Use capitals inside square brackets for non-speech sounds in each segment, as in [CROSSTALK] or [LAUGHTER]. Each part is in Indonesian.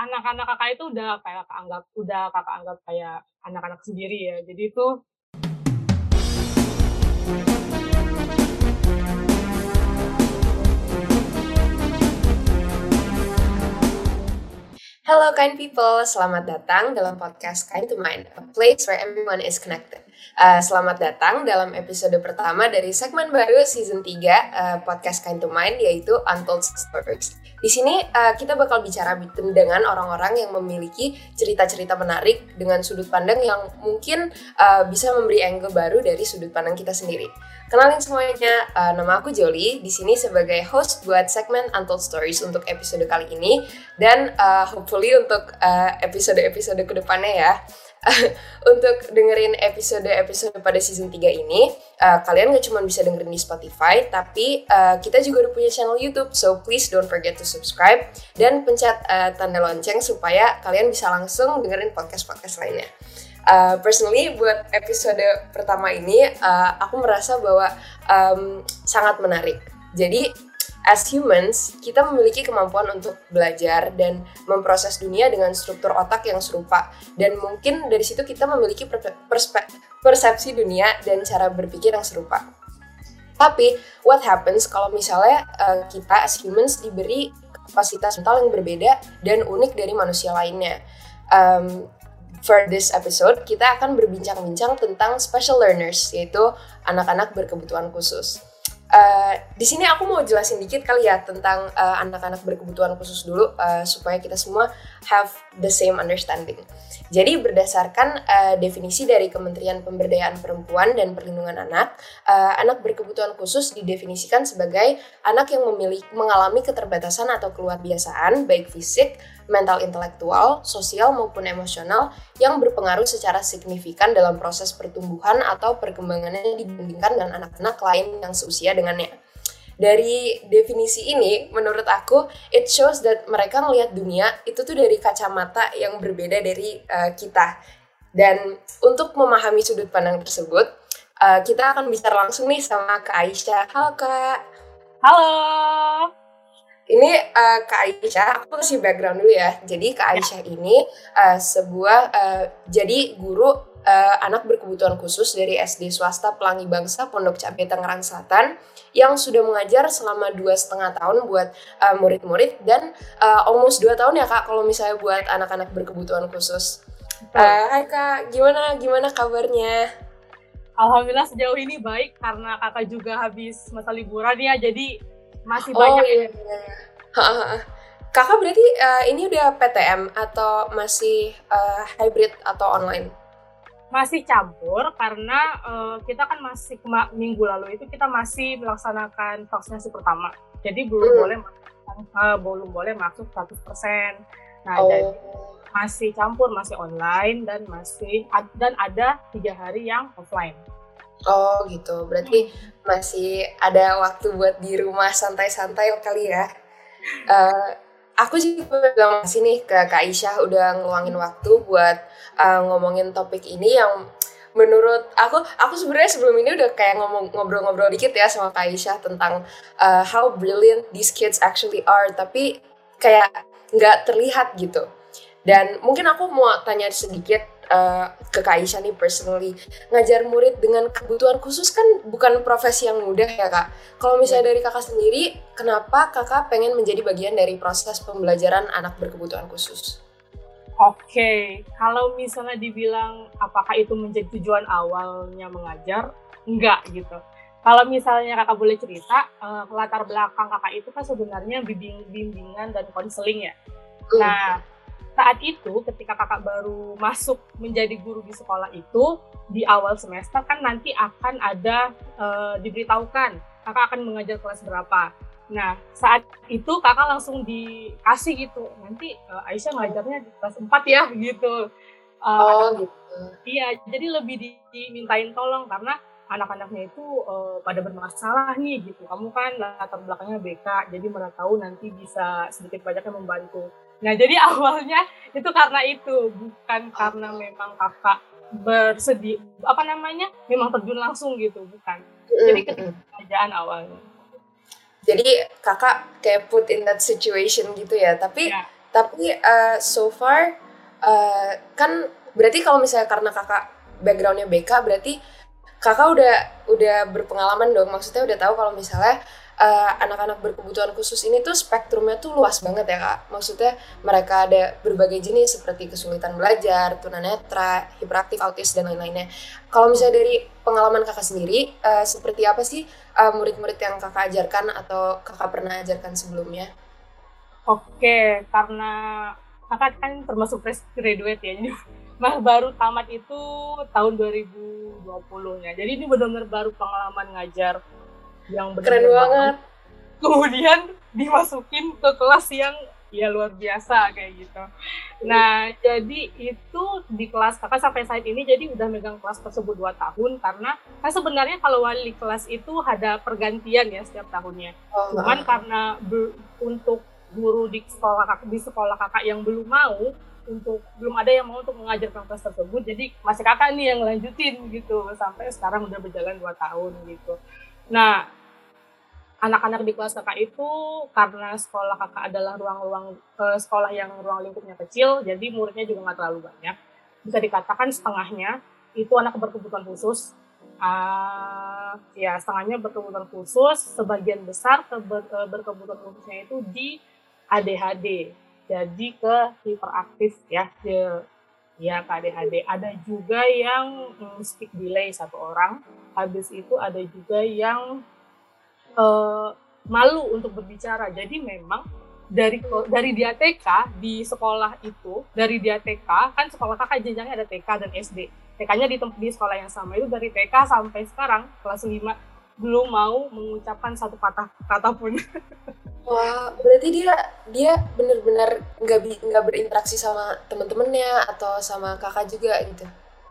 anak-anak kakak itu udah kayak kakak anggap udah kakak anggap kayak anak-anak sendiri ya. Jadi itu Hello kind people, selamat datang dalam podcast Kind to Mind, a place where everyone is connected. Uh, selamat datang dalam episode pertama dari segmen baru season 3 uh, podcast Kind to Mind yaitu Untold Stories. Di sini uh, kita bakal bicara dengan orang-orang yang memiliki cerita-cerita menarik dengan sudut pandang yang mungkin uh, bisa memberi angle baru dari sudut pandang kita sendiri. Kenalin semuanya, uh, nama aku Jolie. Di sini sebagai host buat segmen Untold Stories untuk episode kali ini dan uh, hopefully untuk uh, episode-episode ke depannya ya. [LAUGHS] untuk dengerin episode-episode pada season 3 ini, uh, kalian gak cuma bisa dengerin di Spotify, tapi uh, kita juga udah punya channel YouTube, so please don't forget to subscribe dan pencet uh, tanda lonceng supaya kalian bisa langsung dengerin podcast-podcast lainnya. Uh, personally buat episode pertama ini uh, aku merasa bahwa um, sangat menarik. Jadi as humans kita memiliki kemampuan untuk belajar dan memproses dunia dengan struktur otak yang serupa dan mungkin dari situ kita memiliki persepsi dunia dan cara berpikir yang serupa. Tapi what happens kalau misalnya uh, kita as humans diberi kapasitas mental yang berbeda dan unik dari manusia lainnya? Um, for this episode, kita akan berbincang-bincang tentang special learners, yaitu anak-anak berkebutuhan khusus. Uh, di sini aku mau jelasin dikit kali ya tentang eh, anak-anak uh, berkebutuhan khusus dulu uh, supaya kita semua have the same understanding. Jadi berdasarkan uh, definisi dari Kementerian Pemberdayaan Perempuan dan Perlindungan Anak, uh, anak berkebutuhan khusus didefinisikan sebagai anak yang memiliki mengalami keterbatasan atau keluar biasaan baik fisik, mental intelektual, sosial maupun emosional yang berpengaruh secara signifikan dalam proses pertumbuhan atau perkembangannya dibandingkan dengan anak-anak lain yang seusia dengannya. Dari definisi ini, menurut aku, it shows that mereka melihat dunia itu tuh dari kacamata yang berbeda dari uh, kita. Dan untuk memahami sudut pandang tersebut, uh, kita akan bicara langsung nih sama Kak Aisyah. Halo Kak. Halo. Ini uh, Kak Aisyah, aku kasih background dulu ya. Jadi Kak ya. Aisyah ini uh, sebuah uh, jadi guru uh, anak berkebutuhan khusus dari SD swasta Pelangi Bangsa Pondok Cabe Tangerang Selatan yang sudah mengajar selama dua setengah tahun buat murid-murid uh, dan uh, almost dua tahun ya kak kalau misalnya buat anak-anak berkebutuhan khusus. Uh, hai kak, gimana gimana kabarnya? Alhamdulillah sejauh ini baik karena kakak juga habis masa liburan ya jadi masih banyak oh, iya. iya. Kakak berarti uh, ini udah PTM atau masih uh, hybrid atau online? Masih campur karena uh, kita kan masih minggu lalu itu kita masih melaksanakan vaksinasi pertama. Jadi belum hmm. boleh uh, belum boleh masuk 100%. Nah, oh. jadi masih campur, masih online dan masih dan ada tiga hari yang offline. Oh gitu, berarti masih ada waktu buat di rumah santai-santai kali ya. Uh, aku sih bilang nih ke Kak Aisyah udah ngeluangin waktu buat uh, ngomongin topik ini yang menurut aku, aku sebenarnya sebelum ini udah kayak ngomong ngobrol-ngobrol dikit ya sama Kak Aisyah tentang uh, how brilliant these kids actually are, tapi kayak nggak terlihat gitu. Dan mungkin aku mau tanya sedikit uh, ke Kak Aisyah nih personally ngajar murid dengan kebutuhan khusus kan bukan profesi yang mudah ya kak kalau misalnya dari kakak sendiri kenapa kakak pengen menjadi bagian dari proses pembelajaran anak berkebutuhan khusus Oke, okay. kalau misalnya dibilang apakah itu menjadi tujuan awalnya mengajar, enggak gitu. Kalau misalnya kakak boleh cerita, uh, latar belakang kakak itu kan sebenarnya bimbing, bimbingan dan konseling ya. Mm. Nah, saat itu ketika kakak baru masuk menjadi guru di sekolah itu di awal semester kan nanti akan ada e, diberitahukan kakak akan mengajar kelas berapa. Nah saat itu kakak langsung dikasih gitu nanti e, Aisyah ngajarnya di kelas 4 ya gitu. E, oh gitu. Iya jadi lebih dimintain tolong karena anak-anaknya itu uh, pada bermasalah nih gitu. Kamu kan latar belakangnya BK, jadi mana tahu nanti bisa sedikit banyaknya membantu. Nah, jadi [LAUGHS] awalnya itu karena itu, bukan karena memang kakak bersedih apa namanya memang terjun langsung gitu bukan jadi kerjaan awalnya jadi kakak kayak put in that situation gitu ya tapi ya. Tapi uh, so far uh, kan berarti kalau misalnya karena kakak backgroundnya BK berarti kakak udah udah berpengalaman dong. Maksudnya udah tahu kalau misalnya uh, anak-anak berkebutuhan khusus ini tuh spektrumnya tuh luas banget ya kak. Maksudnya mereka ada berbagai jenis seperti kesulitan belajar, tunanetra, hiperaktif, autis dan lain-lainnya. Kalau misalnya dari pengalaman kakak sendiri, uh, seperti apa sih murid murid-murid yang kakak ajarkan atau kakak pernah ajarkan sebelumnya? Oke, karena kakak kan termasuk fresh graduate ya, [LAUGHS] jadi baru tamat itu tahun 2020-nya. Jadi ini benar-benar baru pengalaman ngajar yang benar keren banget. Kemudian dimasukin ke kelas yang ya luar biasa kayak gitu. Nah, jadi itu di kelas kakak sampai saat ini jadi udah megang kelas tersebut dua tahun karena kan sebenarnya kalau wali kelas itu ada pergantian ya setiap tahunnya. Oh, Cuman karena untuk guru di sekolah kakak, di sekolah kakak yang belum mau untuk belum ada yang mau untuk mengajarkan kelas tersebut jadi masih kakak nih yang lanjutin gitu sampai sekarang udah berjalan dua tahun gitu. Nah anak-anak di kelas kakak itu karena sekolah kakak adalah ruang-ruang uh, sekolah yang ruang lingkupnya kecil, jadi muridnya juga nggak terlalu banyak. Bisa dikatakan setengahnya itu anak berkebutuhan khusus. Uh, ya setengahnya berkebutuhan khusus, sebagian besar ke ber, uh, berkebutuhan khususnya itu di ADHD, jadi ke hiperaktif ya, di, ya ke ADHD. Ada juga yang um, speak delay satu orang, habis itu ada juga yang uh, malu untuk berbicara. Jadi memang dari dari dia TK di sekolah itu dari dia TK kan sekolah kakak jenjangnya ada TK dan SD TK-nya di, di sekolah yang sama. Itu dari TK sampai sekarang kelas 5 belum mau mengucapkan satu kata kata pun. [LAUGHS] Wah berarti dia dia benar-benar nggak nggak berinteraksi sama teman-temannya atau sama kakak juga gitu?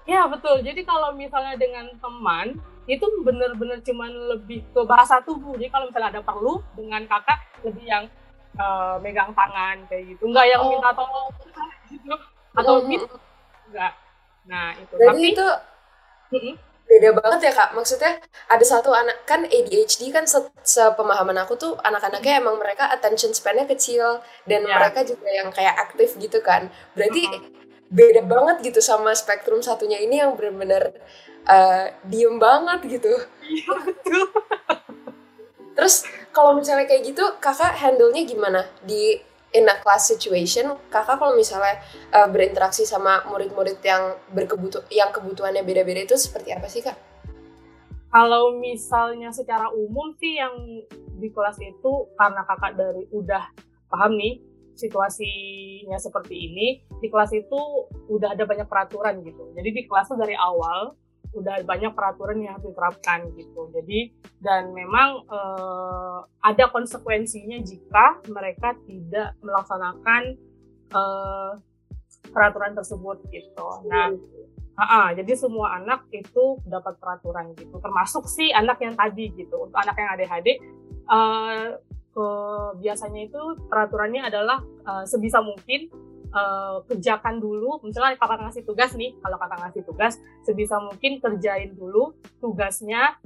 Ya betul. Jadi kalau misalnya dengan teman itu bener-bener cuman lebih ke bahasa tubuh. Jadi kalau misalnya ada perlu dengan kakak lebih yang uh, megang tangan kayak gitu. Nggak yang oh. minta tolong gitu. Atau mm -hmm. gitu. Enggak nah itu. Jadi tapi itu mm -hmm. beda banget ya kak. Maksudnya ada satu anak kan ADHD kan se sepemahaman aku tuh anak-anaknya emang mereka attention span-nya kecil dan yeah. mereka juga yang kayak aktif gitu kan. Berarti beda banget gitu sama spektrum satunya ini yang benar-benar uh, diem banget gitu. Iya Terus kalau misalnya kayak gitu, kakak handle-nya gimana di in a class situation? Kakak kalau misalnya uh, berinteraksi sama murid-murid yang berkebutuh yang kebutuhannya beda-beda itu seperti apa sih kak? Kalau misalnya secara umum sih yang di kelas itu karena kakak dari udah paham nih situasinya seperti ini di kelas itu udah ada banyak peraturan gitu. Jadi di kelas tuh dari awal udah banyak peraturan yang harus diterapkan gitu. Jadi dan memang uh, ada konsekuensinya jika mereka tidak melaksanakan uh, peraturan tersebut gitu. Nah, uh, uh, jadi semua anak itu dapat peraturan gitu, termasuk si anak yang tadi gitu. Untuk anak yang ADHD, uh, uh, biasanya itu peraturannya adalah uh, sebisa mungkin uh, kerjakan dulu. Misalnya kakak ngasih tugas nih kalau kakak ngasih tugas sebisa mungkin kerjain dulu tugasnya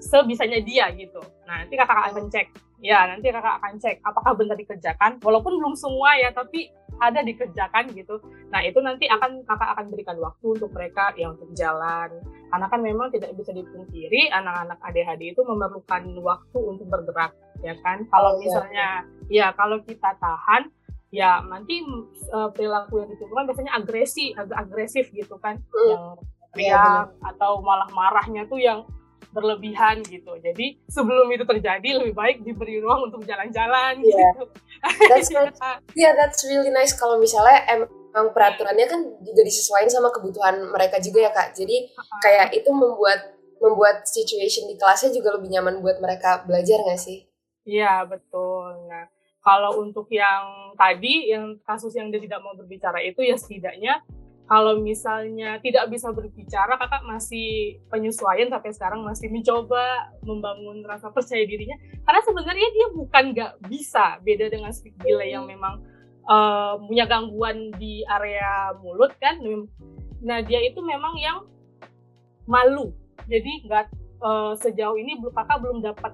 sebisanya dia gitu. Nah nanti kakak akan cek. Ya nanti kakak akan cek apakah benar dikerjakan. Walaupun belum semua ya tapi ada dikerjakan gitu. Nah itu nanti akan kakak akan berikan waktu untuk mereka ya untuk jalan. Karena kan memang tidak bisa dipungkiri anak-anak ADHD itu memerlukan waktu untuk bergerak ya kan? Kalau oh, iya, misalnya iya. ya kalau kita tahan ya nanti uh, perilaku yang ditimbulkan biasanya agresi agak agresif gitu kan. Hmm. yang teriak ya, atau malah marahnya tuh yang berlebihan gitu. Jadi sebelum itu terjadi lebih baik diberi ruang untuk jalan-jalan yeah. gitu. That's [LAUGHS] nice. yeah that's really nice kalau misalnya emang peraturannya kan juga disesuaikan sama kebutuhan mereka juga ya kak. Jadi kayak itu membuat membuat situation di kelasnya juga lebih nyaman buat mereka belajar nggak sih? Iya betul. Nah kalau untuk yang tadi, yang kasus yang dia tidak mau berbicara itu ya setidaknya kalau misalnya tidak bisa berbicara, kakak masih penyesuaian sampai sekarang masih mencoba membangun rasa percaya dirinya. Karena sebenarnya dia bukan nggak bisa, beda dengan speak delay yang memang uh, punya gangguan di area mulut kan. Nah dia itu memang yang malu. Jadi nggak uh, sejauh ini kakak belum dapat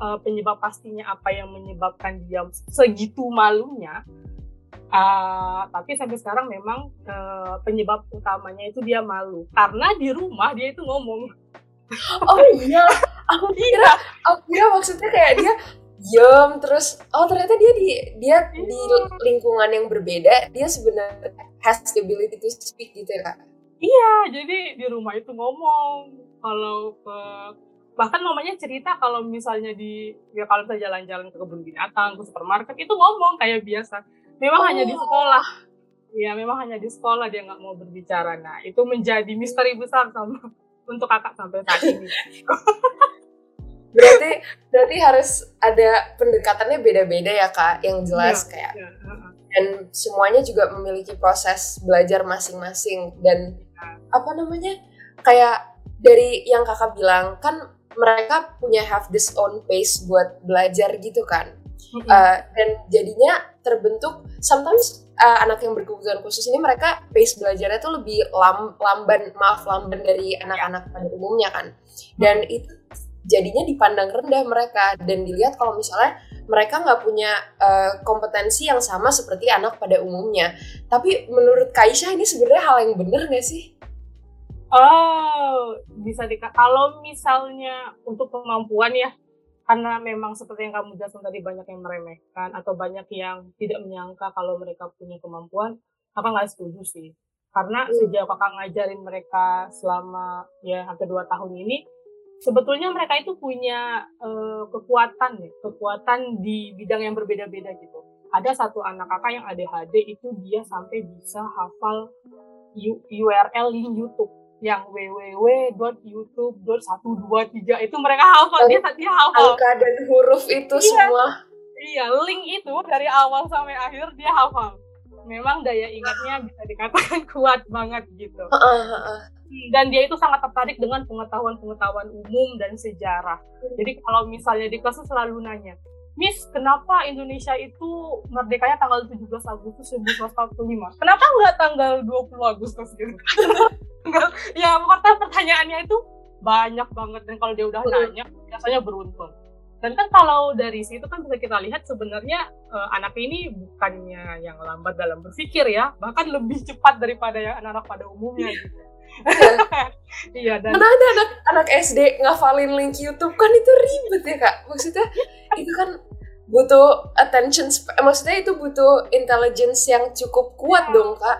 uh, penyebab pastinya apa yang menyebabkan dia segitu malunya. Uh, tapi sampai sekarang memang uh, penyebab utamanya itu dia malu. Karena di rumah dia itu ngomong. Oh iya. Aku kira aku kira maksudnya kayak dia diam terus oh ternyata dia di dia di iya. lingkungan yang berbeda. Dia sebenarnya has the ability to speak gitu ya kak? Iya jadi di rumah itu ngomong. Kalau ke bahkan mamanya cerita kalau misalnya di ya kalau saya jalan-jalan ke kebun binatang ke supermarket itu ngomong kayak biasa memang oh. hanya di oh. sekolah ya memang hanya di sekolah dia nggak mau berbicara nah itu menjadi misteri besar sama untuk kakak sampai saat ini [LAUGHS] berarti berarti harus ada pendekatannya beda-beda ya kak yang jelas ya, kayak ya. dan semuanya juga memiliki proses belajar masing-masing dan ya. apa namanya kayak dari yang kakak bilang kan mereka punya have this own pace buat belajar gitu kan mm-hmm. uh, dan jadinya terbentuk sometimes uh, anak yang berkebutuhan khusus ini mereka pace belajarnya tuh lebih lam, lamban maaf lamban dari anak-anak pada umumnya kan dan itu jadinya dipandang rendah mereka dan dilihat kalau misalnya mereka nggak punya uh, kompetensi yang sama seperti anak pada umumnya. Tapi menurut Kaisha ini sebenarnya hal yang benar nggak sih? Oh, bisa dikatakan kalau misalnya untuk kemampuan ya, karena memang seperti yang kamu jelaskan tadi banyak yang meremehkan atau banyak yang tidak menyangka kalau mereka punya kemampuan, apa nggak setuju sih. Karena hmm. sejak kakak ngajarin mereka selama ya hampir dua tahun ini, sebetulnya mereka itu punya uh, kekuatan ya, kekuatan di bidang yang berbeda-beda gitu. Ada satu anak kakak yang ADHD itu dia sampai bisa hafal URL di YouTube yang www.youtube.123 itu mereka hafal dia dia hafal. Angka dan huruf itu iya, semua. Iya link itu dari awal sampai akhir dia hafal. Memang daya ingatnya bisa dikatakan [LAUGHS] kuat banget gitu. Dan dia itu sangat tertarik dengan pengetahuan-pengetahuan umum dan sejarah. Jadi kalau misalnya di kelas selalu nanya, Miss, kenapa Indonesia itu merdekanya tanggal 17 Agustus 1945? Kenapa nggak tanggal 20 Agustus gitu? [LAUGHS] ya, pertanyaannya itu banyak banget dan kalau dia udah nanya, biasanya beruntun. Dan kan kalau dari situ kan bisa kita lihat sebenarnya uh, anak ini bukannya yang lambat dalam berpikir ya, bahkan lebih cepat daripada yang anak-anak pada umumnya gitu iya dan mana ada anak anak SD ngafalin link YouTube? Kan itu ribet ya kak. Maksudnya itu kan butuh attention eh, maksudnya itu butuh intelligence yang cukup kuat ya. dong kak.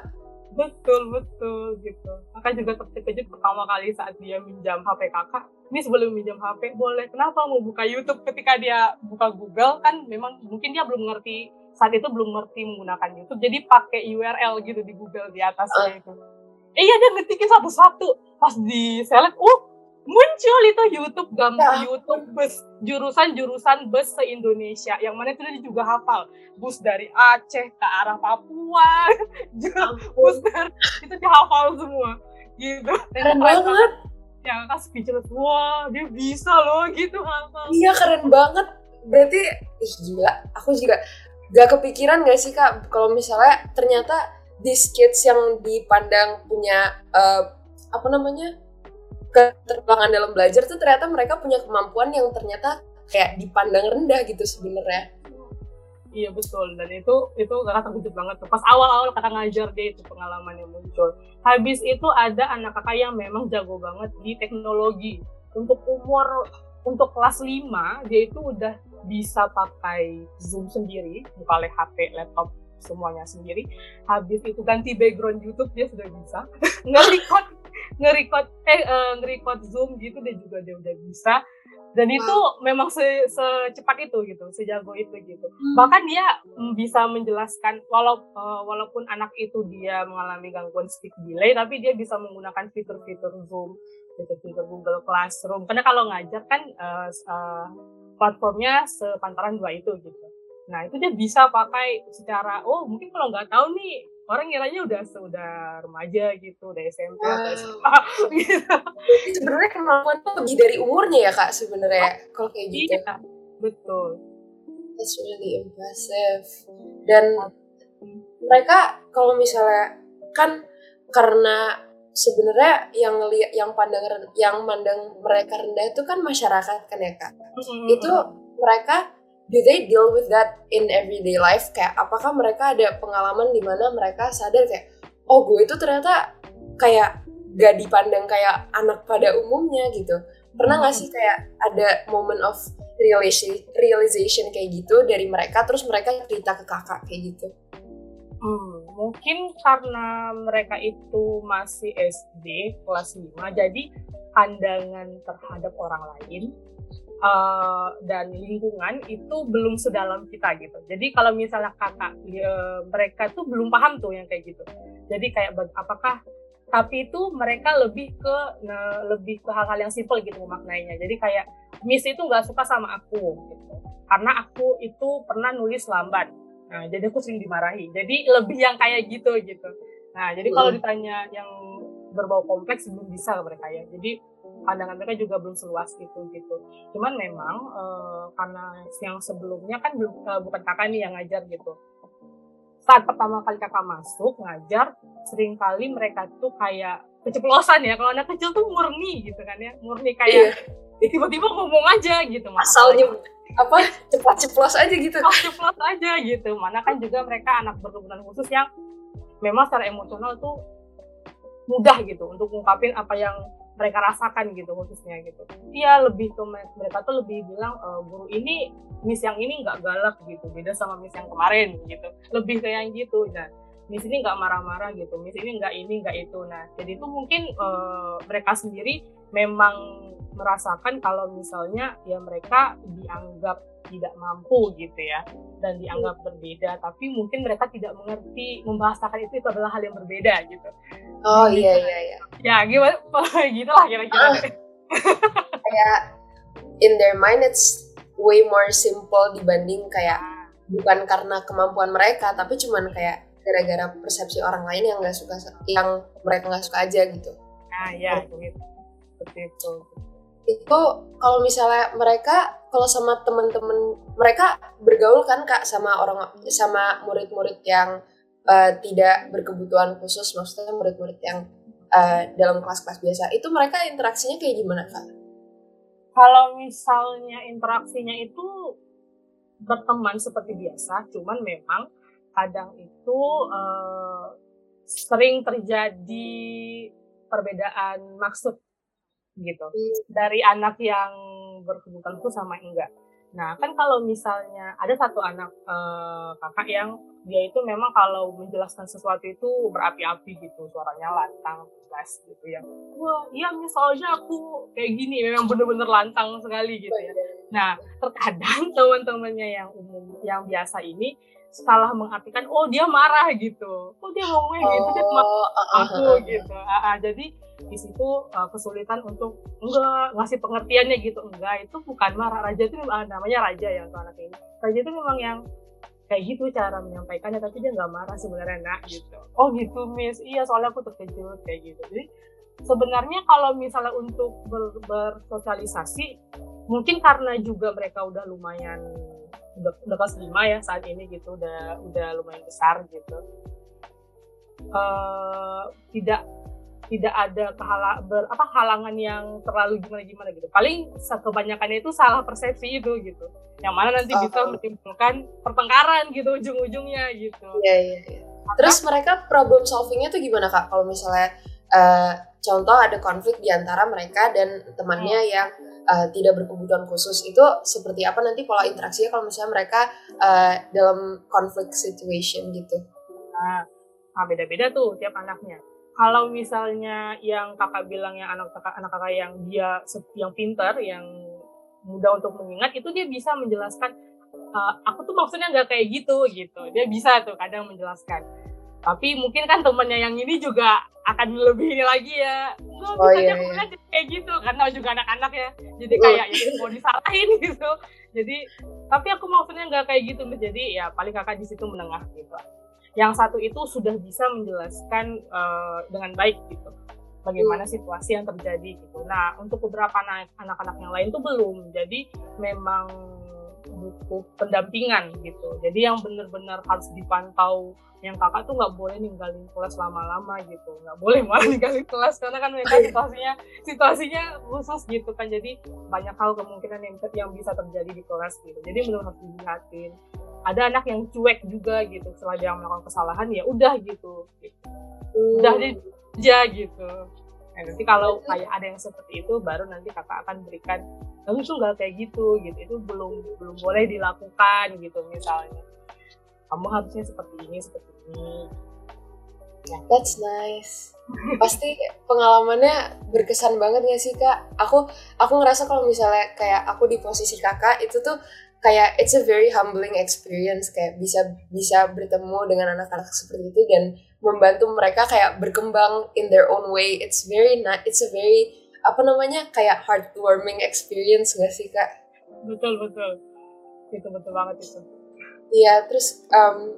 Betul betul gitu. Kakak juga terkejut pertama kali saat dia minjam HP kakak. Ini sebelum minjam HP boleh. Kenapa mau buka YouTube ketika dia buka Google? Kan memang mungkin dia belum ngerti saat itu belum ngerti menggunakan YouTube. Jadi pakai URL gitu di Google di atasnya uh. itu iya dia ngetikin satu-satu. Pas di select uh muncul itu YouTube gambar ya. YouTube bus jurusan-jurusan bus se Indonesia yang mana itu dia juga hafal. Bus dari Aceh ke arah Papua. [LAUGHS] Bus dari itu dia hafal semua. Gitu. Keren banget. Yang kan speechless. Wah dia bisa loh gitu hafal. Iya keren banget. Berarti ih gila. Aku juga gak kepikiran gak sih kak kalau misalnya ternyata these kids yang dipandang punya uh, apa namanya keterbelakangan dalam belajar tuh ternyata mereka punya kemampuan yang ternyata kayak dipandang rendah gitu sebenarnya. Iya betul dan itu itu kakak terkejut banget tuh pas awal-awal kakak ngajar dia itu pengalaman yang muncul. Habis itu ada anak kakak yang memang jago banget di teknologi. Untuk umur untuk kelas 5 dia itu udah bisa pakai Zoom sendiri, buka HP, laptop semuanya sendiri. Habis itu ganti background YouTube dia sudah bisa. [LAUGHS] Nge-record nge-record eh uh, nge-record Zoom gitu dia juga dia udah bisa. Dan itu memang se secepat itu gitu sejago itu gitu. Hmm. bahkan dia mm, bisa menjelaskan walau uh, walaupun anak itu dia mengalami gangguan speak delay tapi dia bisa menggunakan fitur-fitur Zoom fitur-fitur Google Classroom. Karena kalau ngajar kan uh, uh, platformnya sepantaran dua itu gitu Nah itu dia bisa pakai secara oh mungkin kalau nggak tahu nih orang ngiranya udah sudah remaja gitu, udah SMP wow. atau [LAUGHS] SMA gitu. Sebenarnya kemampuan tuh lebih dari umurnya ya kak sebenarnya oh, kalau kayak gitu. Iya, betul. It's really impressive. Dan mereka kalau misalnya kan karena sebenarnya yang ngelihat yang pandang yang mandang mereka rendah itu kan masyarakat kan ya kak. Mm -hmm. Itu mereka do they deal with that in everyday life? Kayak apakah mereka ada pengalaman di mana mereka sadar kayak oh gue itu ternyata kayak gak dipandang kayak anak pada umumnya gitu. Pernah gak sih kayak ada moment of realization kayak gitu dari mereka terus mereka cerita ke kakak kayak gitu? Hmm, mungkin karena mereka itu masih SD kelas 5, jadi pandangan terhadap orang lain uh, dan lingkungan itu belum sedalam kita gitu. Jadi kalau misalnya kakak uh, mereka tuh belum paham tuh yang kayak gitu. Jadi kayak apakah tapi itu mereka lebih ke nah, lebih ke hal-hal yang simpel gitu maknanya. Jadi kayak Miss itu nggak suka sama aku gitu. Karena aku itu pernah nulis lambat Nah, jadi aku sering dimarahi. Jadi lebih yang kayak gitu gitu. Nah, jadi kalau hmm. ditanya yang berbau kompleks belum bisa mereka ya. Jadi pandangan mereka juga belum seluas itu gitu. Cuman memang uh, karena yang sebelumnya kan uh, bukan kakak nih yang ngajar gitu. Saat pertama kali kakak masuk ngajar, sering kali mereka tuh kayak keceplosan ya. Kalau anak kecil tuh murni gitu kan ya, murni kayak iya. [LAUGHS] tiba-tiba ngomong aja gitu. Asalnya apa cepat ceplos aja gitu ceplos aja gitu mana kan juga mereka anak berkebutuhan khusus yang memang secara emosional tuh mudah gitu untuk ngungkapin apa yang mereka rasakan gitu khususnya gitu. Iya lebih ke mereka tuh lebih bilang e, guru ini miss yang ini nggak galak gitu beda sama miss yang kemarin gitu. Lebih kayak gitu. Nah miss ini nggak marah-marah gitu miss ini nggak ini nggak itu. Nah jadi itu mungkin uh, mereka sendiri memang merasakan kalau misalnya ya mereka dianggap tidak mampu gitu ya dan dianggap berbeda. Tapi mungkin mereka tidak mengerti membahasakan itu itu adalah hal yang berbeda gitu. Oh iya iya iya. Ya gimana? [LAUGHS] Gitu lah kira-kira. Uh, kayak in their mind it's way more simple dibanding kayak bukan karena kemampuan mereka tapi cuman kayak gara-gara persepsi orang lain yang nggak suka yang mereka nggak suka aja gitu. Ah ya gitu. seperti itu. Itu kalau misalnya mereka kalau sama temen-temen mereka bergaul kan kak sama orang sama murid-murid yang uh, tidak berkebutuhan khusus maksudnya murid-murid yang uh, dalam kelas-kelas biasa. Itu mereka interaksinya kayak gimana kak? Kalau misalnya interaksinya itu berteman seperti biasa, cuman memang kadang itu uh, sering terjadi perbedaan maksud gitu. Dari anak yang berkebutuhan khusus sama enggak. Nah kan kalau misalnya ada satu anak uh, kakak yang dia itu memang kalau menjelaskan sesuatu itu berapi-api gitu suaranya lantang kelas gitu ya. Wah iya misalnya aku kayak gini memang bener-bener lantang sekali gitu ya. Nah terkadang [LAUGHS] teman-temannya yang umum yang biasa ini salah mengartikan oh dia marah gitu. Oh dia ngomongnya gitu dia marah oh, aku gitu uh, uh, jadi di situ uh, kesulitan untuk enggak ngasih pengertiannya gitu. Enggak itu bukan marah. Raja itu uh, namanya raja ya tuh anak ini. Raja itu memang yang kayak gitu cara menyampaikannya tapi dia nggak marah sebenarnya nak gitu. Oh gitu miss. Iya soalnya aku terkejut kayak gitu. Jadi sebenarnya kalau misalnya untuk ber bersosialisasi mungkin karena juga mereka udah lumayan udah, udah kelas lima ya saat ini gitu udah udah lumayan besar gitu uh, tidak tidak ada kehala, ber, apa halangan yang terlalu gimana gimana gitu. Paling kebanyakannya itu salah persepsi itu gitu. Yang mana nanti oh. bisa menimbulkan pertengkaran gitu ujung-ujungnya gitu. Iya iya. iya. Terus mereka problem solvingnya tuh gimana kak? Kalau misalnya uh, contoh ada konflik di antara mereka dan temannya hmm. yang uh, tidak berkebutuhan khusus itu seperti apa nanti pola interaksinya kalau misalnya mereka uh, dalam konflik situation gitu? Nah, nah beda-beda tuh tiap anaknya kalau misalnya yang kakak bilang yang anak kakak anak kakak yang dia yang pintar yang mudah untuk mengingat itu dia bisa menjelaskan uh, aku tuh maksudnya nggak kayak gitu gitu dia bisa tuh kadang menjelaskan tapi mungkin kan temennya yang ini juga akan lebih ini lagi ya oh, oh iya, iya. kayak gitu karena juga anak-anak ya jadi kayak ya mau disalahin [LAUGHS] gitu jadi tapi aku maksudnya nggak kayak gitu jadi ya paling kakak di situ menengah gitu yang satu itu sudah bisa menjelaskan uh, dengan baik gitu bagaimana hmm. situasi yang terjadi gitu. Nah untuk beberapa anak-anak yang lain tuh belum. Jadi memang butuh pendampingan gitu. Jadi yang benar-benar harus dipantau yang kakak tuh nggak boleh ninggalin kelas lama-lama gitu. Nggak boleh malah ninggalin kelas karena kan mereka situasinya situasinya khusus gitu kan. Jadi banyak hal kemungkinan yang yang bisa terjadi di kelas gitu. Jadi menurut harus dilihatin. Ada anak yang cuek juga gitu setelah dia melakukan kesalahan ya udah gitu, gitu. udah dia gitu nah, nanti kalau kayak ada yang seperti itu baru nanti kakak akan berikan tuh nggak kayak gitu gitu itu belum belum boleh dilakukan gitu misalnya kamu harusnya seperti ini seperti ini ya. That's nice. Pasti pengalamannya berkesan banget gak sih kak? Aku aku ngerasa kalau misalnya kayak aku di posisi kakak itu tuh kayak it's a very humbling experience kayak bisa bisa bertemu dengan anak-anak seperti itu dan membantu mereka kayak berkembang in their own way. It's very nice. It's a very apa namanya kayak heartwarming experience gak sih kak? Betul betul. Itu betul banget itu. Iya, terus um,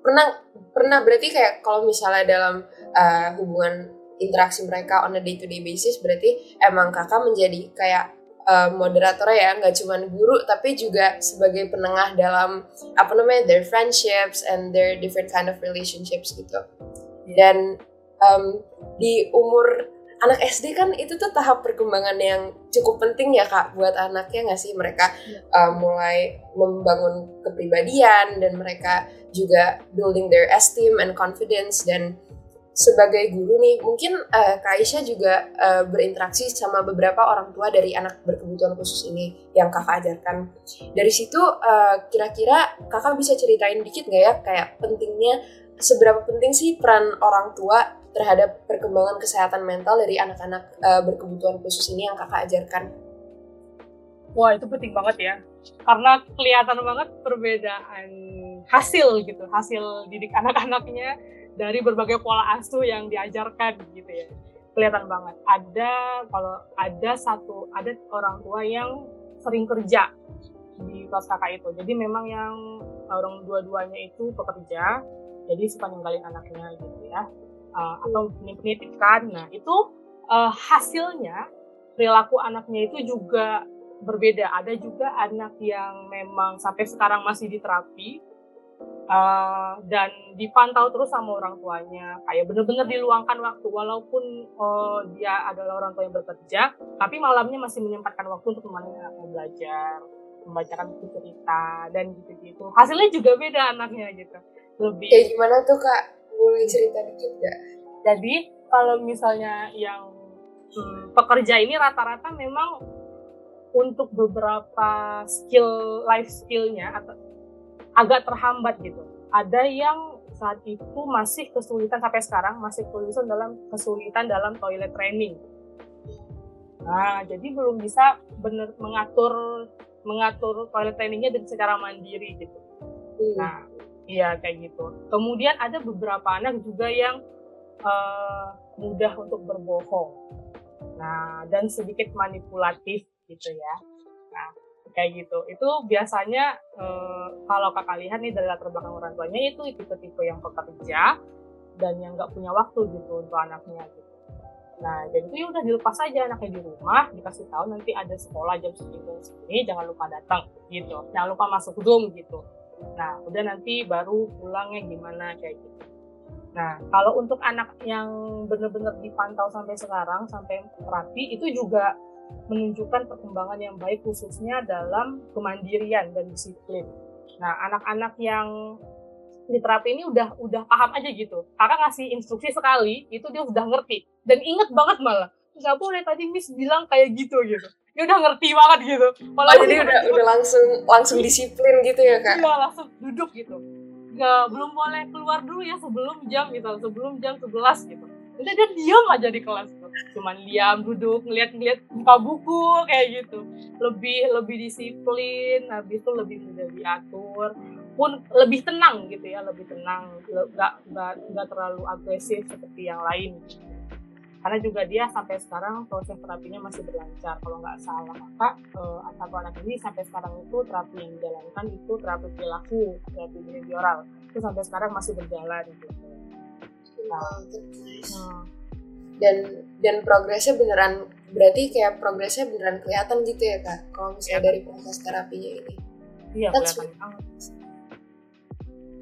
pernah pernah berarti kayak kalau misalnya dalam uh, hubungan interaksi mereka on a day to day basis berarti emang kakak menjadi kayak uh, moderator ya nggak cuma guru tapi juga sebagai penengah dalam apa namanya their friendships and their different kind of relationships gitu. Dan um, di umur anak SD kan itu tuh tahap perkembangan yang cukup penting ya kak buat anaknya nggak sih? Mereka uh, mulai membangun kepribadian dan mereka juga building their esteem and confidence dan sebagai guru nih mungkin uh, Kak Aisyah juga uh, berinteraksi sama beberapa orang tua dari anak berkebutuhan khusus ini yang kakak ajarkan. Dari situ uh, kira-kira kakak bisa ceritain dikit nggak ya kayak pentingnya seberapa penting sih peran orang tua terhadap perkembangan kesehatan mental dari anak-anak uh, berkebutuhan khusus ini yang kakak ajarkan? Wah itu penting banget ya, karena kelihatan banget perbedaan hasil gitu, hasil didik anak-anaknya dari berbagai pola asuh yang diajarkan gitu ya. Kelihatan banget. Ada kalau ada satu ada orang tua yang sering kerja di kelas kakak itu. Jadi memang yang orang dua-duanya itu pekerja, jadi suka ninggalin anaknya gitu ya uh, atau menitipkan. Nah, itu uh, hasilnya perilaku anaknya itu juga berbeda. Ada juga anak yang memang sampai sekarang masih diterapi uh, dan dipantau terus sama orang tuanya. Kayak benar-benar diluangkan waktu walaupun uh, dia adalah orang tua yang bekerja, tapi malamnya masih menyempatkan waktu untuk menemani anaknya belajar, membacakan buku cerita dan gitu-gitu. Hasilnya juga beda anaknya gitu. Lebih Kayak gimana tuh Kak? boleh cerita dikit gak? Jadi kalau misalnya yang hmm, pekerja ini rata-rata memang untuk beberapa skill life skillnya atau agak terhambat gitu. Ada yang saat itu masih kesulitan sampai sekarang masih kesulitan dalam kesulitan dalam toilet training. Nah, jadi belum bisa benar mengatur mengatur toilet trainingnya dengan secara mandiri gitu. Hmm. Nah, Iya kayak gitu. Kemudian ada beberapa anak juga yang uh, mudah untuk berbohong. Nah dan sedikit manipulatif gitu ya. Nah kayak gitu. Itu biasanya uh, kalau kakak lihat nih dari latar belakang orang tuanya itu tipe-tipe yang pekerja dan yang nggak punya waktu gitu untuk anaknya gitu. Nah, jadi itu ya udah dilepas aja anaknya di rumah, dikasih tahu nanti ada sekolah jam segini, segini, jangan lupa datang gitu. Jangan lupa masuk Zoom gitu. Nah, udah nanti baru pulangnya gimana kayak gitu. Nah, kalau untuk anak yang benar-benar dipantau sampai sekarang, sampai terapi, itu juga menunjukkan perkembangan yang baik khususnya dalam kemandirian dan disiplin. Nah, anak-anak yang di terapi ini udah udah paham aja gitu. Karena ngasih instruksi sekali, itu dia udah ngerti. Dan inget banget malah. Nggak boleh tadi Miss bilang kayak gitu gitu dia udah ngerti banget gitu. Kalau oh, jadi udah udah langsung langsung disiplin gitu ya kak? Iya langsung duduk gitu. Gak belum boleh keluar dulu ya sebelum jam gitu, sebelum jam 11 gitu. Udah dia diam aja di kelas tuh. Cuman diam, duduk, ngeliat-ngeliat buka buku kayak gitu. Lebih lebih disiplin, habis itu lebih mudah diatur. Pun lebih tenang gitu ya lebih tenang. Nggak nggak terlalu agresif seperti yang lain. Karena juga dia sampai sekarang proses terapinya masih berlancar. Kalau nggak salah maka uh, satu anak ini sampai sekarang itu terapi yang dijalankan itu terapi perilaku terapi behavioral. Itu sampai sekarang masih berjalan gitu hmm. dan dan progresnya beneran berarti kayak progresnya beneran kelihatan gitu ya kak kalau misalnya ya. dari proses terapinya ini Iya, That's kelihatan banget.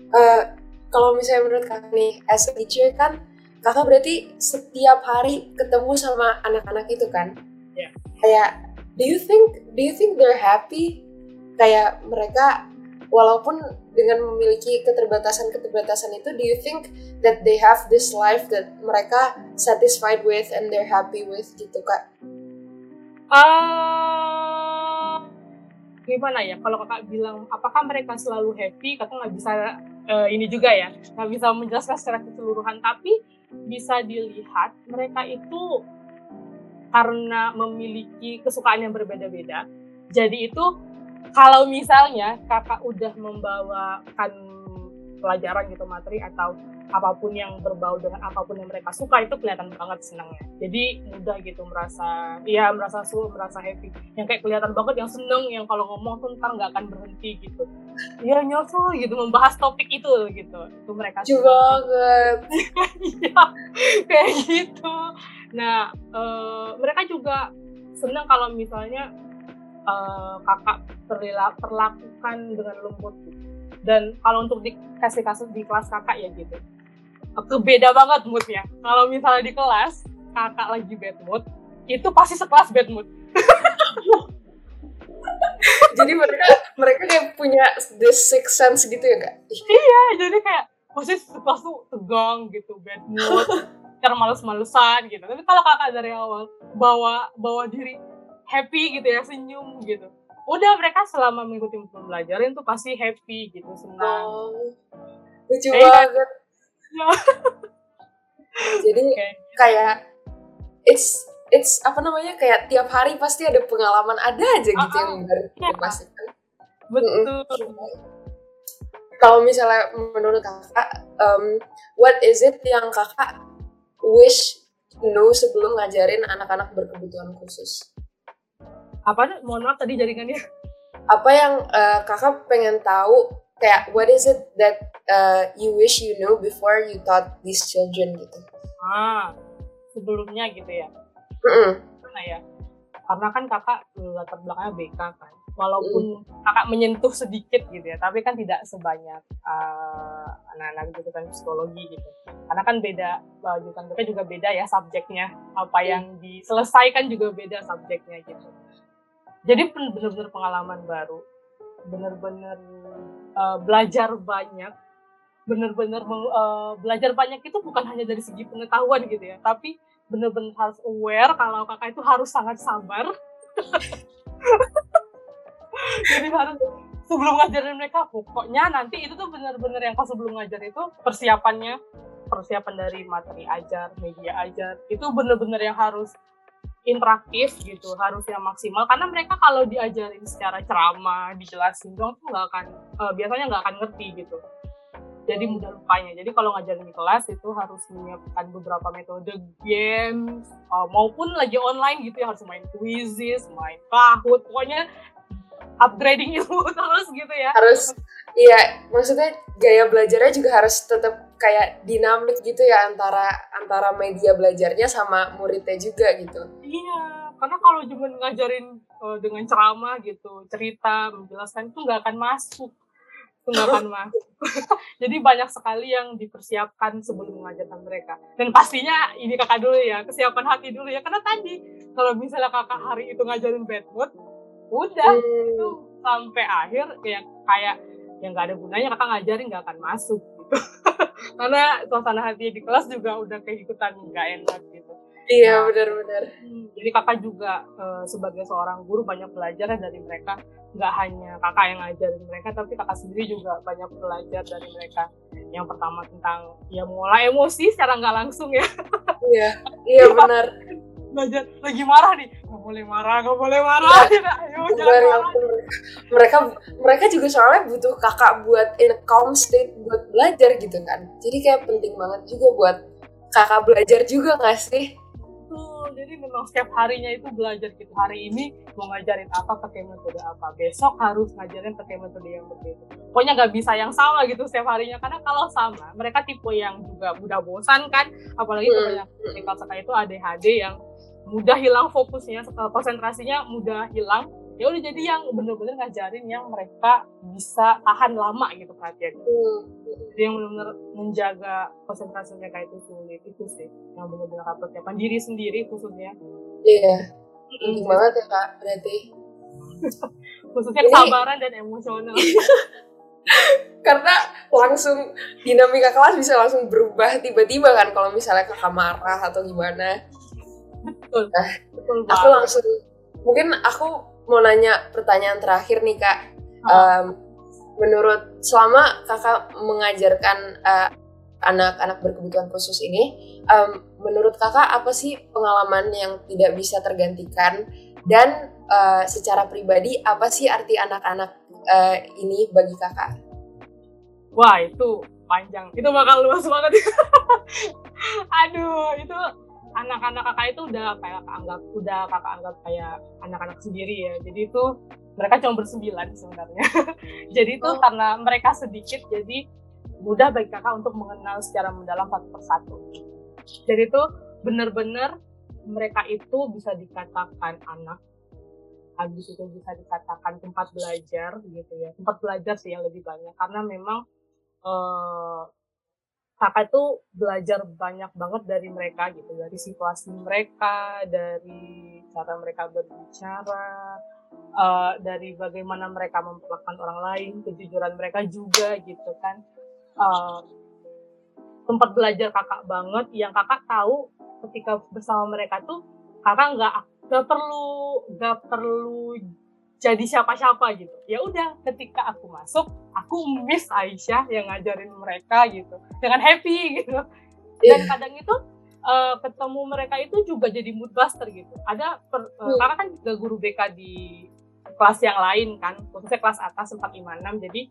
Uh, kalau misalnya menurut kakak nih, as a teacher kan, kakak berarti setiap hari ketemu sama anak-anak itu kan? Iya. Kayak, do you think, do you think they're happy? Kayak mereka, walaupun dengan memiliki keterbatasan-keterbatasan itu, do you think that they have this life that mereka satisfied with and they're happy with gitu kak? Ah, gimana ya? Kalau kakak bilang, apakah mereka selalu happy? Kakak nggak bisa eh, ini juga ya, nggak bisa menjelaskan secara keseluruhan. Tapi bisa dilihat mereka itu karena memiliki kesukaan yang berbeda-beda. Jadi itu kalau misalnya kakak udah membawakan pelajaran gitu materi atau apa pun yang berbau dengan apa pun yang mereka suka itu kelihatan banget senangnya. Jadi mudah gitu merasa, iya merasa suka, merasa happy. Yang kayak kelihatan banget yang seneng, yang kalau ngomong tuh ntar nggak akan berhenti gitu. Iya nyosol gitu membahas topik itu gitu. Itu mereka Lucu banget. [LAUGHS] Iya, kayak gitu. Nah, eh, mereka juga senang kalau misalnya eh, kakak perla- perlakukan dengan lembut gitu. Dan kalau untuk dikasih kasus di kelas kakak ya gitu, kebeda banget moodnya. Kalau misalnya di kelas kakak lagi bad mood, itu pasti sekelas bad mood. [LAUGHS] Jadi mereka mereka kayak punya the sixth sense gitu ya kak? Iya, jadi kayak pasti sekelas tuh tegang gitu, bad mood, [LAUGHS] karena males-malesan gitu. Tapi kalau kakak dari awal bawa bawa diri happy gitu ya, senyum gitu. Udah mereka selama mengikuti pembelajaran tuh pasti happy gitu, senang. Oh, lucu Eh, banget. Ya. [LAUGHS] Jadi Kayak kayak it's it's apa namanya kayak tiap hari pasti ada pengalaman ada aja gitu Ah, yang baru iya. dipastikan. betul. Kalau misalnya menurut kakak, um, what is it yang kakak wish know sebelum ngajarin anak-anak berkebutuhan khusus? Apa? Mohon maaf tadi jaringannya. Apa yang uh, kakak pengen tahu? Kayak what is it that uh, you wish you know before you taught these children gitu? Ah, sebelumnya gitu ya. Mm-mm. Mana ya? Karena kan kakak latar belakangnya BK kan. Walaupun kakak menyentuh sedikit gitu ya, tapi kan tidak sebanyak eh, anak-anak jurusan psikologi gitu. Karena kan beda, eh, jurusan BK juga beda ya subjeknya. Apa yang diselesaikan juga beda subjeknya gitu. Jadi bener-bener pengalaman baru. Bener-bener eh, belajar banyak. Bener-bener meng- eh, belajar banyak itu bukan hanya dari segi pengetahuan gitu ya, tapi bener-bener harus aware kalau kakak itu harus sangat sabar. [LAUGHS] Jadi harus sebelum ngajarin mereka, pokoknya nanti itu tuh bener-bener yang pas sebelum ngajar itu persiapannya, persiapan dari materi ajar, media ajar, itu bener-bener yang harus interaktif gitu, harus yang maksimal. Karena mereka kalau diajarin secara ceramah, dijelasin dong tuh nggak akan, eh, biasanya nggak akan ngerti gitu jadi mudah lupanya. Jadi kalau ngajarin di kelas itu harus menyiapkan beberapa metode games uh, maupun lagi online gitu ya harus main quizzes, main Kahoot, pokoknya upgrading ilmu [LAUGHS] terus gitu ya. harus iya maksudnya gaya belajarnya juga harus tetap kayak dinamik gitu ya antara antara media belajarnya sama muridnya juga gitu Iya, karena kalau cuma ngajarin uh, dengan ceramah gitu, cerita, menjelaskan itu nggak akan masuk. Itu nggak akan masuk. [LAUGHS] Jadi banyak sekali yang dipersiapkan sebelum mengajarkan mereka. Dan pastinya ini kakak dulu ya, kesiapan hati dulu ya. Karena tadi kalau misalnya kakak hari itu ngajarin bad mood, udah itu Hmm, sampai akhir kayak kayak yang nggak ada gunanya kakak ngajarin nggak akan masuk gitu. [LAUGHS] Karena suasana hati di kelas juga udah kayak ikutan nggak enak gitu. iya benar-benar Hmm, Jadi kakak juga eh, sebagai seorang guru banyak belajar ya dari mereka. Nggak hanya kakak yang ngajarin mereka, tapi kakak sendiri juga banyak belajar dari mereka. Yang pertama tentang ya mulai emosi secara nggak langsung ya. iya iya [LAUGHS] benar Belajar lagi marah nih, nggak boleh marah, nggak boleh marah. [LAUGHS] Ayo Benar, jangan ya marah. ampun. mereka mereka juga soalnya butuh kakak buat in a calm state buat belajar gitu kan jadi kayak penting banget juga buat kakak belajar juga nggak sih Betul, jadi memang setiap harinya itu belajar gitu. Hari ini mau ngajarin apa pakai metode apa. Besok harus ngajarin pakai metode yang berbeda. Pokoknya nggak bisa yang sama gitu setiap harinya. Karena kalau sama, mereka tipe yang juga mudah bosan kan. Apalagi Hmm. kalau yang sekali itu ADHD yang mudah hilang fokusnya, eh, konsentrasinya mudah hilang. ya udah jadi yang bener-bener ngajarin yang mereka bisa tahan lama gitu perhatian hmm. jadi yang bener-bener menjaga konsentrasi mereka itu sulit itu sih yang bener-bener harus persiapan diri sendiri khususnya iya penting mm. banget ya kak berarti [LAUGHS] khususnya kesabaran dan emosional [LAUGHS] karena langsung dinamika kelas bisa langsung berubah tiba-tiba kan kalau misalnya kakak marah atau gimana betul. Nah, betul aku langsung mungkin aku mau nanya pertanyaan terakhir nih kak. Um, menurut selama kakak mengajarkan uh, anak-anak berkebutuhan khusus ini um, menurut kakak apa sih pengalaman yang tidak bisa tergantikan? Dan uh, secara pribadi apa sih arti anak-anak uh, ini bagi kakak? Wah itu panjang. Itu bakal luas banget. [LAUGHS] Aduh itu anak-anak kakak itu udah kayak kakak anggap udah kakak anggap kayak anak-anak sendiri ya. Jadi itu mereka cuma bersembilan sebenarnya. [LAUGHS] Jadi itu oh. karena mereka sedikit jadi mudah bagi kakak untuk mengenal secara mendalam satu persatu. Jadi itu benar-benar mereka itu bisa dikatakan anak. Habis itu bisa dikatakan tempat belajar gitu ya. Tempat belajar sih yang lebih banyak. Karena memang uh, kakak itu belajar banyak banget dari mereka gitu dari situasi mereka dari cara mereka berbicara uh, dari bagaimana mereka memperlakukan orang lain kejujuran mereka juga gitu kan. Uh, tempat belajar kakak banget. Yang kakak tahu ketika bersama mereka tuh kakak nggak nggak perlu nggak perlu jadi siapa-siapa gitu. Ya udah, ketika aku masuk, aku miss Aisyah yang ngajarin mereka gitu, dengan happy gitu. Dan yeah. kadang itu uh, ketemu mereka itu juga jadi mood buster gitu. Ada per, uh, karena kan juga guru BK di kelas yang lain kan, khususnya kelas atas 456 jadi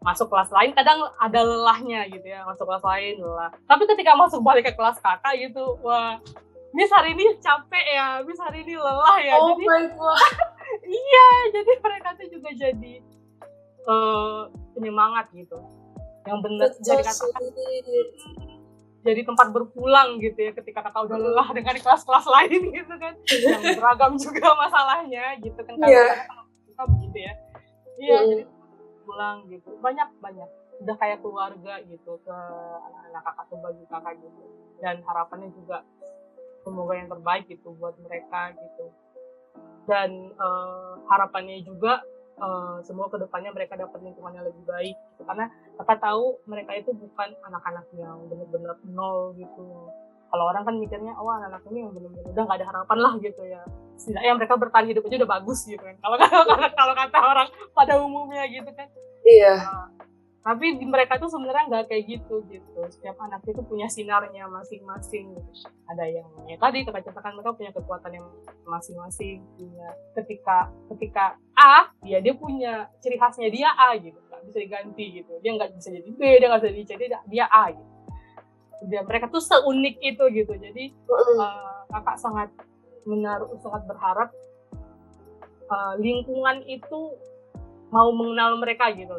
masuk kelas lain kadang ada lelahnya gitu ya masuk kelas lain lelah tapi ketika masuk balik ke kelas kakak gitu wah Miss hari ini capek ya, Miss hari ini lelah ya. Oh jadi, my god. Iya, jadi mereka tuh juga jadi uh, penyemangat gitu. Yang benar jadi katakan jadi tempat berpulang gitu ya ketika kakak udah lelah dengan kelas-kelas lain gitu kan. Yang [LAUGHS] beragam juga masalahnya gitu kan yeah. kita begitu ya. Iya mm. jadi pulang gitu. Banyak banyak. Udah kayak keluarga gitu ke anak-anak kakak atau bagi kakak gitu. Dan harapannya juga semoga yang terbaik gitu buat mereka gitu dan uh, harapannya juga uh, semoga ke depannya mereka dapat lingkungan yang lebih baik gitu. karena kita tahu mereka itu bukan anak-anak yang benar-benar nol gitu. Kalau orang kan mikirnya oh anak-anak ini yang benar-benar udah nggak ada harapan lah gitu ya. Setidaknya mereka bertahan hidup aja udah bagus gitu kan. Kalau [LAUGHS] kalau kata orang pada umumnya gitu kan. Iya. Uh, tapi di mereka tuh sebenarnya nggak kayak gitu gitu. Setiap anak itu punya sinarnya masing-masing. Gitu. ada yang ya tadi kekacauan mereka punya kekuatan yang masing-masing punya ketika ketika A ya dia punya ciri khasnya dia A gitu. Nggak bisa diganti gitu. Dia nggak bisa jadi B dia nggak bisa jadi C dia, dia A gitu. Dia mereka tuh seunik itu gitu. Jadi uh, kakak sangat menaruh sangat berharap uh, lingkungan itu mau mengenal mereka gitu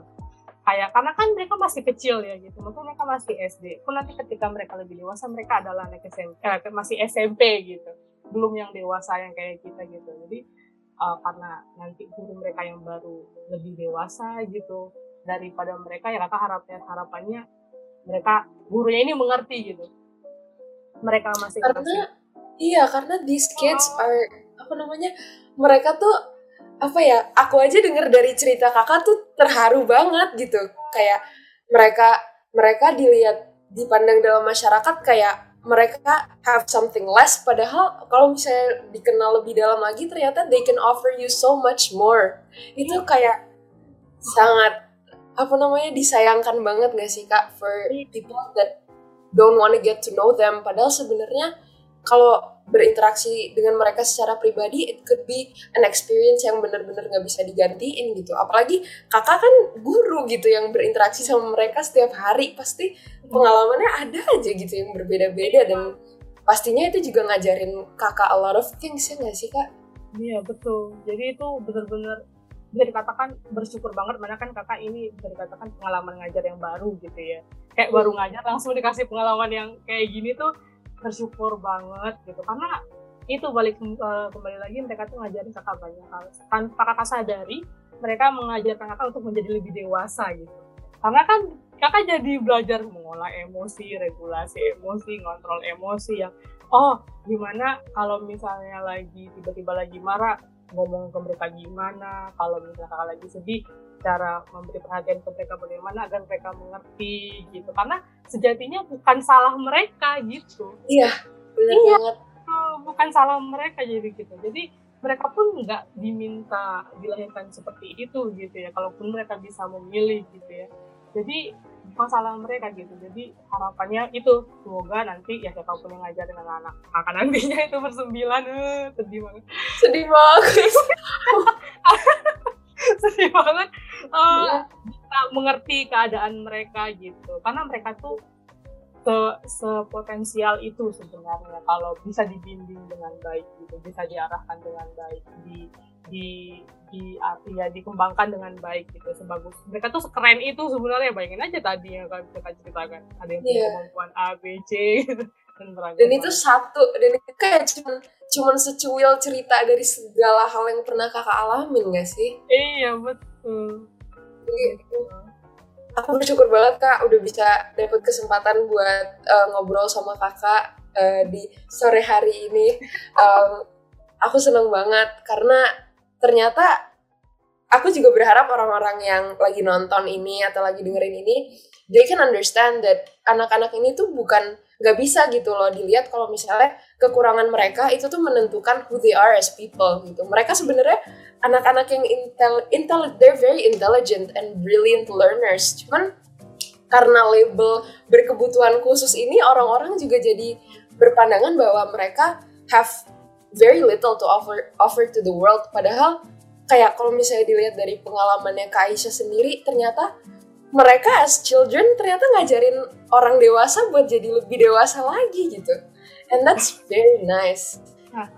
kayak karena kan mereka masih kecil ya gitu. Mungkin mereka masih SD pun nanti ketika mereka lebih dewasa mereka adalah anak SMP eh, masih SMP gitu. Belum yang dewasa yang kayak kita gitu. Jadi uh, karena nanti guru mereka yang baru lebih dewasa gitu daripada mereka ya kakak harapnya harapannya mereka gurunya ini mengerti gitu. Mereka masih karena masih, iya karena these kids oh. are apa namanya mereka tuh apa ya aku aja denger dari cerita kakak tuh terharu banget gitu. Kayak mereka mereka dilihat dipandang dalam masyarakat kayak mereka have something less padahal kalau misalnya dikenal lebih dalam lagi ternyata they can offer you so much more. Itu kayak sangat apa namanya disayangkan banget gak sih kak for people that don't wanna get to know them. Padahal sebenarnya kalau berinteraksi dengan mereka secara pribadi it could be an experience yang benar-benar nggak bisa digantiin gitu. Apalagi kakak kan guru gitu yang berinteraksi sama mereka setiap hari pasti pengalamannya ada aja gitu yang berbeda-beda dan pastinya itu juga ngajarin kakak a lot of things ya nggak sih kak? Iya betul. Jadi itu benar-benar bisa dikatakan bersyukur banget mana kan kakak ini bisa dikatakan pengalaman ngajar yang baru gitu ya. Kayak baru ngajar langsung dikasih pengalaman yang kayak gini tuh bersyukur banget gitu. Karena itu balik uh, kembali lagi mereka tuh ngajarin kakak banyak hal. Tanpa kakak sadari mereka mengajarkan kakak untuk menjadi lebih dewasa gitu. Karena kan kakak jadi belajar mengolah emosi regulasi emosi ngontrol emosi yang oh gimana kalau misalnya lagi tiba-tiba lagi marah ngomong ke mereka gimana kalau misalnya kakak lagi sedih cara memberi perhatian ke mereka bagaimana agar mereka mengerti gitu. Karena sejatinya bukan salah mereka gitu. Iya benar iya, banget. Bukan salah mereka jadi gitu. Jadi mereka pun nggak diminta dilahirkan seperti itu gitu ya kalaupun mereka bisa memilih gitu ya. Jadi masalah mereka gitu. Jadi harapannya itu semoga nanti ya siapa pun yang ngajarin anak-anak akan nantinya itu bersembilan. Uh, sedih banget. Sedih banget. [LAUGHS] Sedih banget. Uh, bisa mengerti keadaan mereka gitu. Karena mereka tuh se sepotensial itu sebenarnya. Kalau bisa dibimbing dengan baik gitu bisa diarahkan dengan baik di di di ya dikembangkan dengan baik gitu sebagus. Mereka tuh sekeren itu sebenarnya bayangin aja tadi yang kan kita ceritakan. Ada yang punya yeah. kemampuan A B C gitu. Dan dan itu satu dan itu kayak cuman cuman secuil cerita dari segala hal yang pernah kakak alamin gak sih? Iya betul. Gitu aku bersyukur banget kak udah bisa dapat kesempatan buat uh, ngobrol sama kakak uh, di sore hari ini. [LAUGHS] Um, aku seneng banget karena ternyata aku juga berharap orang-orang yang lagi nonton ini atau lagi dengerin ini, they can understand that anak-anak ini tuh bukan nggak bisa gitu loh dilihat kalau misalnya kekurangan mereka itu tuh menentukan who they are as people gitu. Mereka sebenarnya anak-anak yang intel, intel, they're very intelligent and brilliant learners. Cuman karena label berkebutuhan khusus ini orang-orang juga jadi berpandangan bahwa mereka have very little to offer offer to the world. Padahal kayak kalau misalnya dilihat dari pengalamannya Kak Aisyah sendiri, ternyata mereka as children ternyata ngajarin orang dewasa buat jadi lebih dewasa lagi gitu. And that's very nice.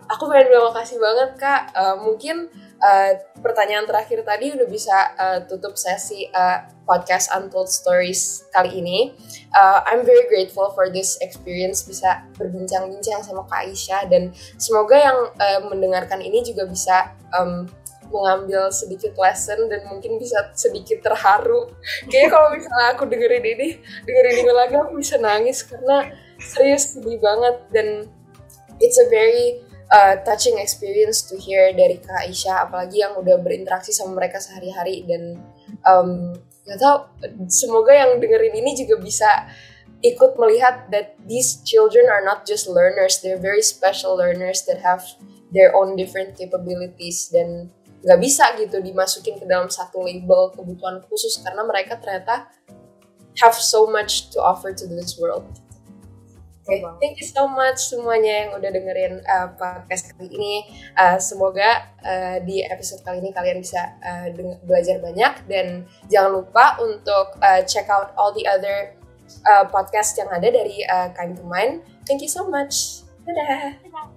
Aku pengen bilang makasih banget kak. Uh, mungkin uh, pertanyaan terakhir tadi udah bisa uh, tutup sesi uh, podcast Untold Stories kali ini. Uh, I'm very grateful for this experience bisa berbincang-bincang sama Kak Aisyah dan semoga yang uh, mendengarkan ini juga bisa um, mengambil sedikit lesson dan mungkin bisa sedikit terharu. [LAUGHS] Kayaknya kalau misalnya aku dengerin ini, dengerin ini lagi aku bisa nangis karena serius sedih banget dan it's a very uh, touching experience to hear dari Kak Aisyah apalagi yang udah berinteraksi sama mereka sehari-hari dan um, gak tau semoga yang dengerin ini juga bisa ikut melihat that these children are not just learners they're very special learners that have their own different capabilities dan nggak bisa gitu dimasukin ke dalam satu label kebutuhan khusus karena mereka ternyata have so much to offer to this world. Oke, okay. thank you so much semuanya yang udah dengerin uh, podcast kali ini. Uh, semoga uh, di episode kali ini kalian bisa uh, belajar banyak dan jangan lupa untuk uh, check out all the other uh, podcast yang ada dari uh, Kind to Mind. Thank you so much. Dadah. Dadah.